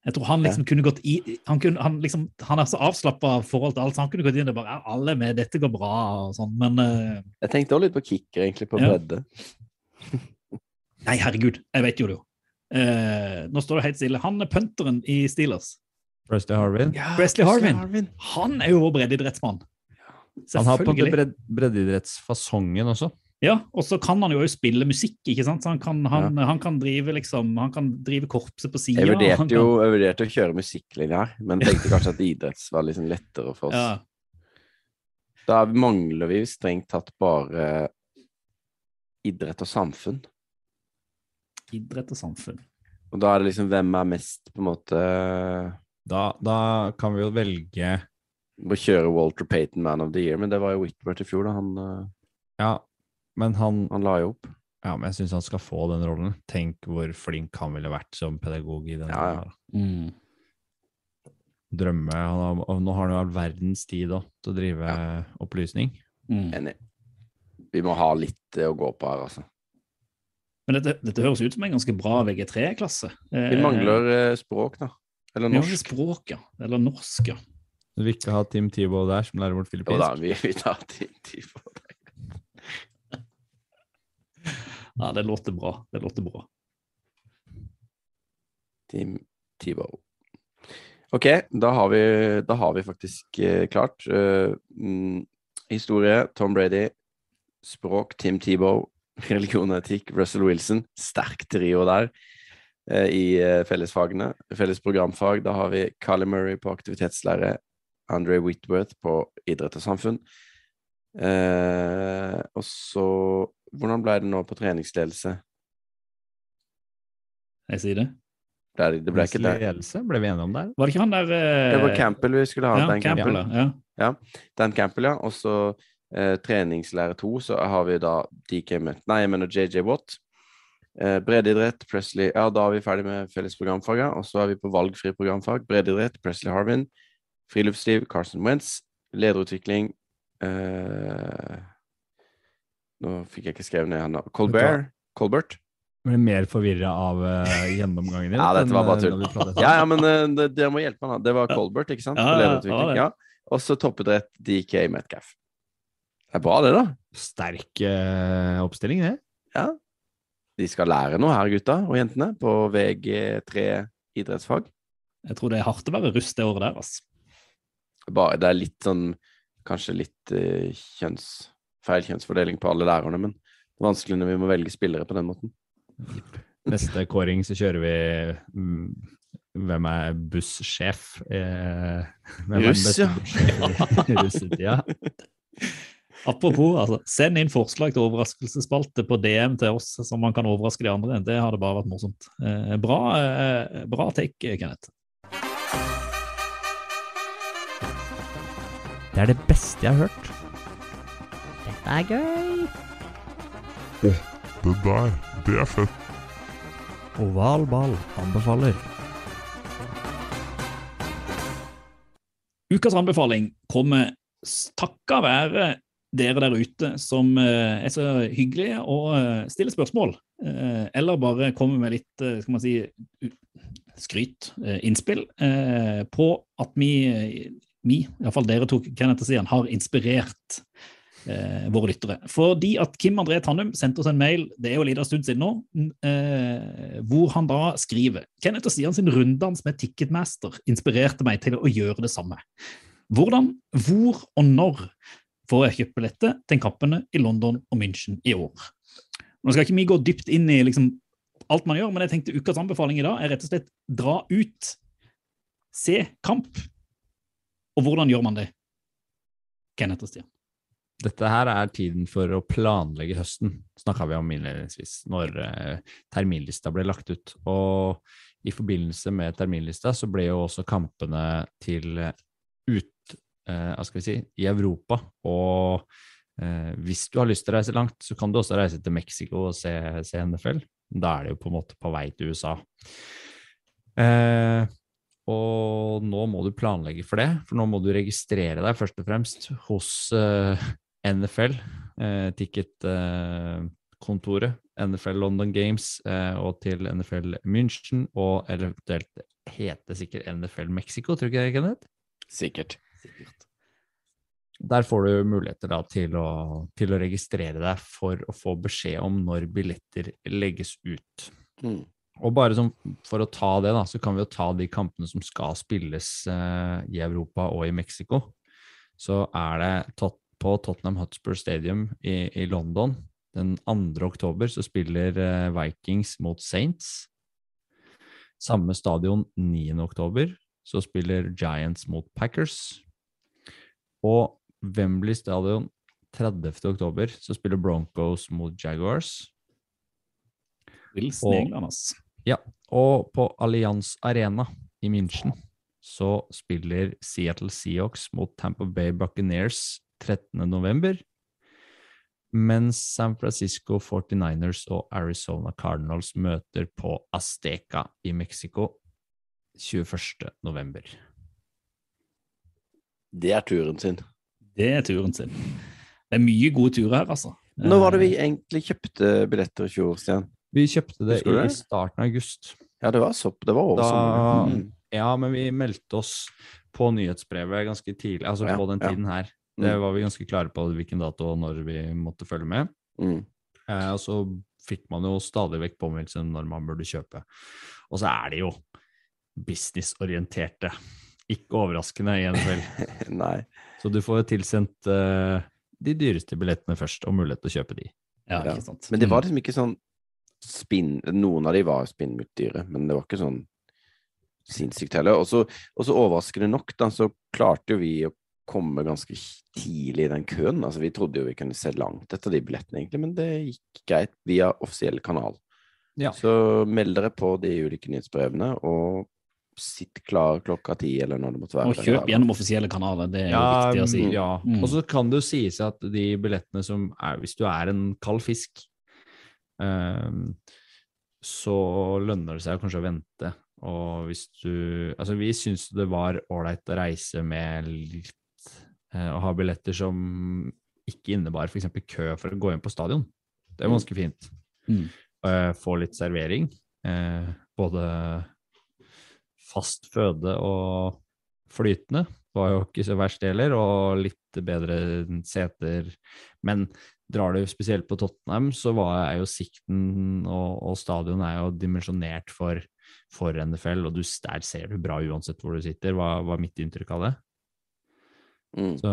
jeg tror han liksom kunne gått i Han, kunne, han, liksom, han er så avslappa forhold til alt, så han kunne gått inn og bare er alle med, dette går bra, og sånn, men uh, Jeg tenkte også litt på kicker, egentlig, på Ja. bredde. *laughs* Nei, herregud, jeg vet jo det jo. Uh, nå står det helt stille. Han er punteren i Steelers. Presley Harvin. Presley Harvin. Han er jo vår breddeidrettsmann. Han har på breddeidrettsfasongen også. Ja, og så kan han jo også spille musikk, ikke sant? Så han kan, han, han kan drive liksom, han kan drive korpset på sida. Jeg vurderte jo jeg vurderte å kjøre musikklinje her, men tenkte kanskje at idretts var liksom lettere for oss. Ja, Da mangler vi strengt tatt bare idrett og samfunn. idrett og samfunn. Og da er det liksom hvem er mest på en måte Da, da kan vi jo velge Å kjøre Walter Payton Man of the Year, men det var jo Whitworth i fjor, da. Han, eh, Ja, men han han la jo opp. Ja, men jeg syns han skal få den rollen. Tenk hvor flink han ville vært som pedagog i den. Ja, ja. Mm. Drømme. Han har, og nå har han jo all verdens tid da, til å drive opplysning. Mm. Enig. Vi må ha litt eh, å gå på her, altså. Men dette, dette høres ut som en ganske bra VG3-klasse. Vi mangler eh, språk, da. Eller Vi mangler språk, ja. Eller norsk, ja. Du vil ikke ha Tim Tibo der, som lærer bort Jo da, vi, vi tar tid, tid på det. Ja, det låter bra. Det låter bra. Team Tebow. Ok, da har vi, da har vi faktisk eh, klart. Uh, historie, Tom Brady. Språk, Tim Tebow. *laughs* Religion og etikk, Russell Wilson. Sterk trio der eh, i eh, fellesfagene. Felles programfag, da har vi Carly Murray på aktivitetslære. Andre Whitworth på idrett og samfunn. Eh, og så Hvordan ble det nå på treningsledelse? Jeg sier det. Det, det ble ikke det. Ledelse, ble vi enige om der? Var det ikke han der eh, Det var Campbell vi skulle ha. Ja, Dan Campbell, Campbell. ja. Dan Campbell, ja. Og så eh, treningslære to, så har vi da DK Mutt Nei, jeg mener JJ Watt. Eh, breddeidrett, Presley Ja, da er vi ferdig med felles programfag, ja. Og så er vi på valgfri programfag. Breddeidrett, Presley Harvin. Friluftsliv, Carson Wentz. Lederutvikling eh, Nå fikk jeg ikke skrevet ned han. Colbert. Colbert. Jeg ble mer forvirra av uh, gjennomgangen din. Ja, dette var bare eh, tull. Ja, ja, men uh, det- det, må hjelpe meg. da. Det var Colbert, ikke sant? Ja, ja. Ja. Og så toppidrett DK Metcalf. Det er bra, det, da. Sterk uh, oppstilling, det. Ja. De skal lære noe her, gutta og jentene, på VG3 idrettsfag. Jeg tror det er hardt å være russ det året der, altså. Bare, det er litt sånn Kanskje litt uh, kjønns, feil kjønnsfordeling på alle lærerne, men det er vanskelig når vi må velge spillere på den måten. Neste kåring så kjører vi mm, Hvem er bussjef? Eh, Russ, ja. russetida? Apropos, altså, send inn forslag til overraskelsesspalte på DM til oss, så man kan overraske de andre. Det hadde bare vært morsomt. Eh, bra, eh, bra take, Kenneth. Det er det beste jeg har hørt. Er gøy. Det der, det er fett. Oval ball anbefaler. Ukas anbefaling kommer takka være dere der ute som eh, er så hyggelige og eh, stiller spørsmål. Eh, eller bare kommer med litt skal man si, skryt, innspill, på at vi, vi iallfall dere to, Kenneth og Sian, har inspirert eh, våre lyttere. Fordi at Kim André Tannum sendte oss en mail det er jo en liten stund siden nå, eh, hvor han da skriver Kenneth og Stian sin runddans med Ticketmaster inspirerte meg til å gjøre det samme. Hvordan, hvor og når får jeg kjøpt billetter til kampene i London og München i år? Nå skal ikke vi gå dypt inn i liksom alt man gjør, men jeg tenkte ukas anbefaling i dag er rett og slett dra ut, se kamp. Og hvordan gjør man det? Kenneth og Stian. Dette her er tiden for å planlegge høsten, snakka vi om innledningsvis, når eh, terminlista ble lagt ut. Og i forbindelse med terminlista så ble jo også kampene til eh, ut, eh, hva skal vi si, i Europa. Og hvis du har lyst til å reise langt, så kan du også reise til Mexico og se, se NFL. Da er det jo på en måte på vei til USA. Eh, og nå må du planlegge for det, for nå må du registrere deg først og fremst hos eh, NFL, eh, ticketkontoret, NFL London Games eh, og til NFL München, og eventuelt heter sikkert NFL Mexico, tror du ikke det, Kenneth? Sikkert. Der får du muligheter da til å, til å registrere deg for å få beskjed om når billetter legges ut. Mm. Og bare som, for å ta det, da, så kan vi jo ta de kampene som skal spilles eh, i Europa og i Mexico. Så er det tot på Tottenham Hotspur Stadium i, i London den 2. oktober så spiller eh, Vikings mot Saints. Samme stadion 9. oktober så spiller Giants mot Packers. Og Wembley Stadion 30. oktober så spiller Broncos mot Jaguars. Wilson England, ass. Ja, og på Allianz Arena i München så spiller Seattle Seahawks mot Tampa Bay Buccaneers 13. november, mens San Francisco 49ers og Arizona Cardinals møter på Azteca i Mexico 21. november. Det er turen sin. Det er turen sin. Det er mye gode turer her, altså. Når var det vi Eh, egentlig kjøpte billetter i fjor, Stian? Vi kjøpte det i starten av august. Ja, det var sopp. Det var over sommeren. Mm. Ja, men vi meldte oss på nyhetsbrevet ganske tidlig, altså Ja, på den ja. tiden her. Mm. Det var vi ganske klare på hvilken dato og når vi måtte følge med. Mm. Eh, og så fikk man jo stadig vekk påminnelse når man burde kjøpe. Og så er de jo businessorienterte. Ikke overraskende *laughs* i NFL. Så du får tilsendt eh, de dyreste billettene først, og mulighet til å kjøpe de. Ja, Ja. ikke sant. Men det var liksom ikke sånn spinn Noen av de var spinnmuttdyre, men det var ikke sånn sinnssykt heller. Og så og så overraskende nok, da, så klarte jo vi å komme ganske tidlig i den køen. Altså, vi trodde jo vi kunne se langt etter de billettene, egentlig, men det gikk greit via offisiell kanal. Ja. Så meld dere på de ulike nyhetsbrevene, og sitt klar klokka ti, eller når det måtte være. Og kjøp gjennom offisielle kanaler, det er jo Ja, viktig å si. ja. Mm. Og så kan det jo sies at de billettene som er Hvis du er en kald fisk, um, så lønner det seg kanskje å vente. Og hvis du Altså, vi syns det var ålreit å reise med litt eh, ha billetter som ikke innebar f.eks. kø for å gå inn på stadion. Det er Mm. ganske fint. Mm. eh, få litt servering. Eh, både fast føde og flytende var jo ikke så verst heller, og litt bedre seter. Men drar du spesielt på Tottenham, så var, er jo sikten og, og stadion er jo dimensjonert for, for NFL, og du, der ser du bra uansett hvor du sitter, var, var mitt inntrykk av det. Mm. Så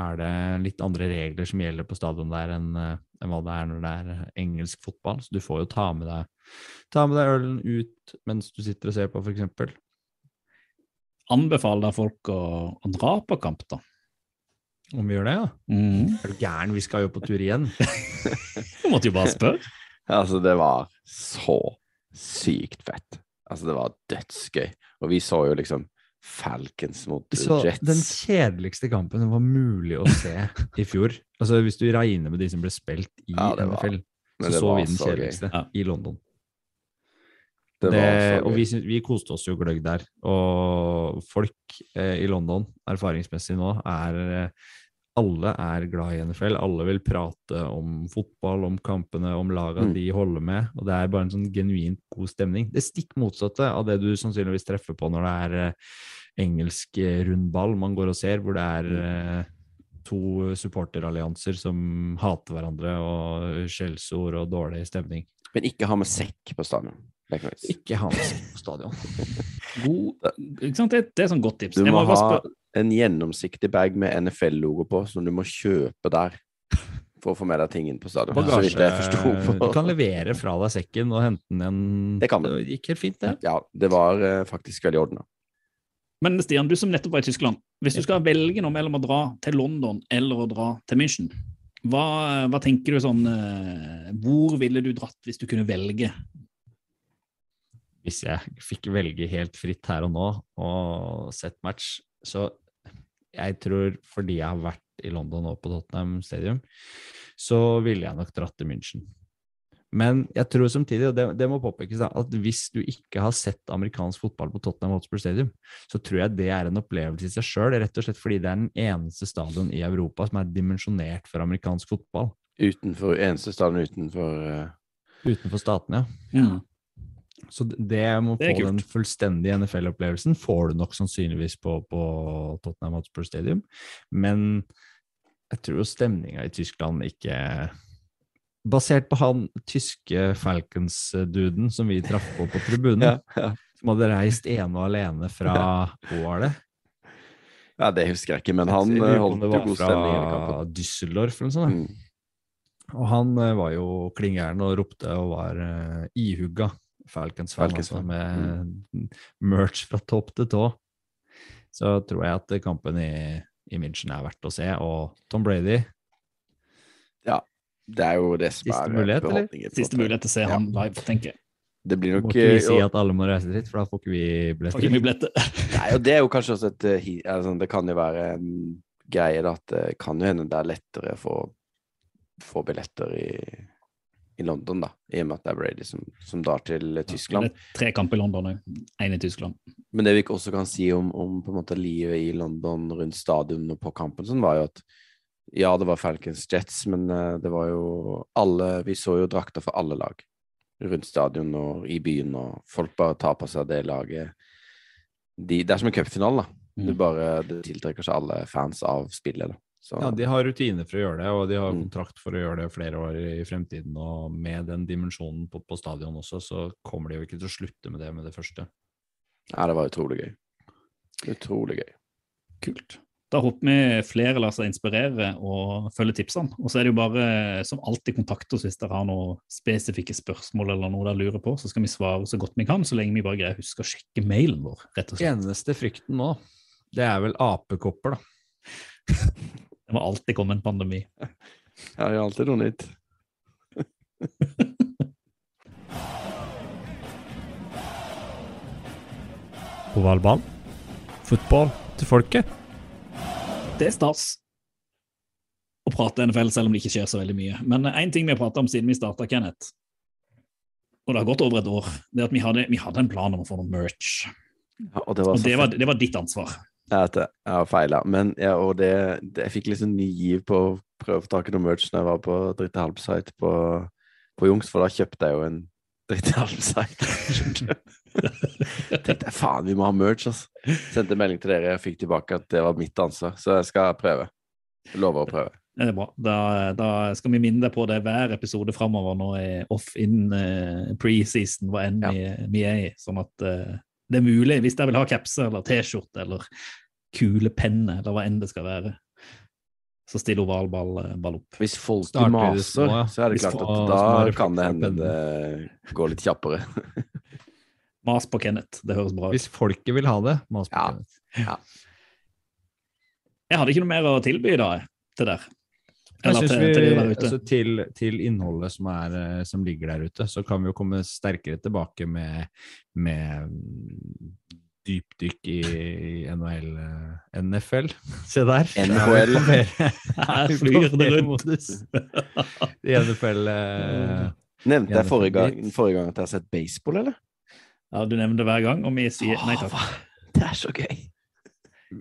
er det litt andre regler som gjelder på stadion der enn eh, enn hva det er når det er engelsk fotball. Så du får jo ta med deg, ta med deg ølen ut mens du sitter og ser på, f.eks. Anbefaler folk å, å dra på kamp, da? Om vi gjør det, ja? Mm. Er du gæren, vi skal jo på tur igjen. *laughs* *laughs* Du måtte jo bare spørre. Altså, det var så sykt fett. Altså, det var dødsgøy. Og vi så jo liksom Falcons mot Så Jets. den kjedeligste kampen som var mulig å se i fjor Altså hvis du regner med de som ble spilt i Ja, var- NFL, så så vi den så kjedeligste Ja. i London. Det Det, var så og vi, vi koste oss jo gløgg der. Og folk eh, i London, erfaringsmessig nå, er eh, alle er glad i NFL. Alle vil prate om fotball, om kampene, om laga Mm. de holder med. Og det er bare en sånn genuint god stemning. Det stikk motsatte av det du sannsynligvis treffer på når det er eh, engelsk eh, rundball man går og ser, hvor det er eh, to supporterallianser som hater hverandre og skjellsord og dårlig stemning. Men ikke ha med sekk på stadion. Det Ikke ha med seg på stadion. *laughs* God, ikke sant? Det, det er sånn godt tips. Du Jeg må ha en gjennomsiktig bag med NFL-logo på, som du må kjøpe der for å få med deg ting inn på stadion. Så jeg forsto. Du kan levere fra deg sekken og hente den igjen. Det kan du. gikk helt fint, det. Ja, det var eh, faktisk veldig ordna. Men Stian, du som nettopp var i Tyskland. Hvis du skal velge noe mellom å dra til London eller å dra til München, hva, hva tenker du sånn eh, Hvor ville du dratt hvis du kunne velge? Hvis jeg fikk velge helt fritt her og nå og sett match, så jeg tror fordi jeg har vært i London og på Tottenham Stadium, så ville jeg nok dratt til München. Men jeg tror samtidig, og det, det må påpekes, at hvis du ikke har sett amerikansk fotball på Tottenham Hotspur Stadium, så tror jeg det er en opplevelse i seg sjøl, rett og slett fordi det er den eneste stadion i Europa som er dimensjonert for amerikansk fotball. Utenfor, eneste stadion utenfor uh... Utenfor statene, ja. Så det må er få den fullstendige NFL-opplevelsen får du nok sannsynligvis på, på Tottenham Hotspur Stadium. Men jeg tror jo stemninga i Tyskland ikke Basert på han tyske Falcons-duden som vi traff på på tribunen, *laughs* ja, ja. som hadde reist ene og alene fra det? ja, det husker jeg ikke, men han holdt jo god stemning i kampen. Düsseldorf eller noe sånt. Mm. Og han eh, var jo klingeren og ropte og var uh, ihugga Falcons-fan, altså, med merch fra topp til tå. Så tror jeg at kampen i, i München er verdt å se. Og Tom Brady, Ja, Det er jo det som Siste er mulighet, eller? beholdningen. Siste mulighet til å se Ja. han live, tenker jeg. Det blir nok må ikke vi si at alle må reise dit, for da får ikke vi ikke billetter. mye billette. *laughs* Nei, og det er jo kanskje også et eh, altså, Det kan jo være en greie, da, at det kan jo hende det er lettere å få, få billetter i, i London, da, i og med at det er Brady som, som drar til Tyskland. Tyskland. Det er tre kamper i London òg. Én i Tyskland. Men det vi også kan si om, om livet i London rundt stadion og på kampen, sånn, var jo at ja, det var Falcons Jets, men eh, det var jo alle Vi så jo drakter for alle lag rundt stadion og i byen, og folk bare tar på seg det laget de, Det er som en cupfinale, da. Du Mm. bare, det tiltrekker seg alle fans av spillet. Da. Så, Ja, de har rutiner for å gjøre det, og de har Mm. kontrakt for å gjøre det flere år i fremtiden. Og med den dimensjonen på, på stadion også, så kommer de jo ikke til å slutte med det med det første. ja, det var utrolig gøy. Utrolig gøy. Kult. Da håper vi flere lar seg inspirere og følge tipsene. Og så er det jo bare som alltid kontakt oss hvis dere har noen spesifikke spørsmål eller noe dere lurer på, så skal vi svare så godt vi kan, så lenge vi bare greier å huske å sjekke mailen vår, rett og slett. Eneste frykten nå, det er vel apekopper, da. *laughs* Det må alltid komme en pandemi. *laughs* Ja, det er alltid noe nytt. *laughs* Ovalball. Fotball til folket. Det er stas å prate NFL, selv om det ikke skjer så veldig mye. Men én ting vi har prata om siden vi starta, Kenneth, og det har gått over et år, det er at vi hadde, vi hadde en plan om å få noe merch. Ja, og det var Og det var, det var ditt ansvar. Jeg vet det, jeg har feila. Men ja, og det, det, jeg fikk liksom ny giv på å prøve å i noe merch når jeg var på Dritte Halbsite på, på Jungs, for da kjøpte jeg jo en Dritte halvside. *laughs* Tenkte jeg faen, vi må ha merch, altså. Sendte melding til dere, jeg fikk tilbake at det var mitt ansvar, så jeg skal prøve. Jeg lover å prøve. Det er bra. Da, da skal vi minne deg på det hver episode framover nå i off-in uh, preseason, hva enn Ja. vi, vi er i. Sånn at uh, det er mulig, hvis dere vil ha capser eller T-skjorte eller kule penner eller hva enn det skal være, så stiller ovalball eh, ball opp. Hvis folk Starter maser, små, ja. så er det Hvis klart at da kan det hende det går litt kjappere. *laughs* Mas på Kenneth, det høres bra ut. Hvis folket vil ha det, mas på Ja. Kenneth. Jeg hadde ikke noe mer å tilby da, til der. Jeg Eller synes til, vi, til altså, til, til innholdet som, er, eh, som ligger der ute, så kan vi jo komme sterkere tilbake med, med dypdykk i, i NHL, eh, NFL. *laughs* Se der. NHL. Her *laughs* flyr det rundt. Modus. *laughs* I NFL uh, Nevnte jeg forrige gang, forrige gang at jeg har sett baseball, eller? Ja, du nevner det hver gang, og vi sier nei takk. Det er så gøy.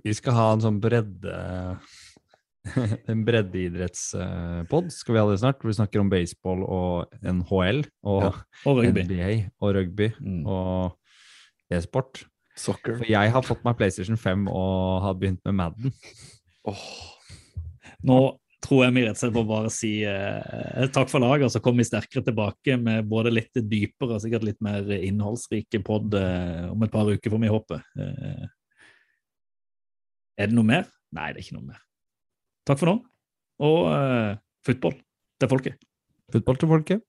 Vi skal ha en sånn bredde En breddeidrettspod skal vi ha det snart. hvor Vi snakker om baseball og NHL og Ja. Og rugby. NBA og rugby Mm. og e-sport. Soccer. For jeg har fått meg PlayStation 5 og har begynt med Madden. Oh. Nå tror jeg vi rett og slett må bare si eh, takk for laget, og så kommer vi sterkere tilbake med både litt dypere og sikkert litt mer innholdsrike pod eh, om et par uker, får vi håpe. Eh, er det noe mer? Nei, det er ikke noe mer. Takk for nå, og eh, football til folket. Football til folket.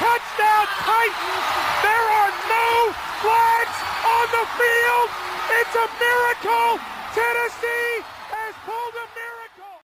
Touchdown Titans. There are no flags on the field. It's a miracle. Tennessee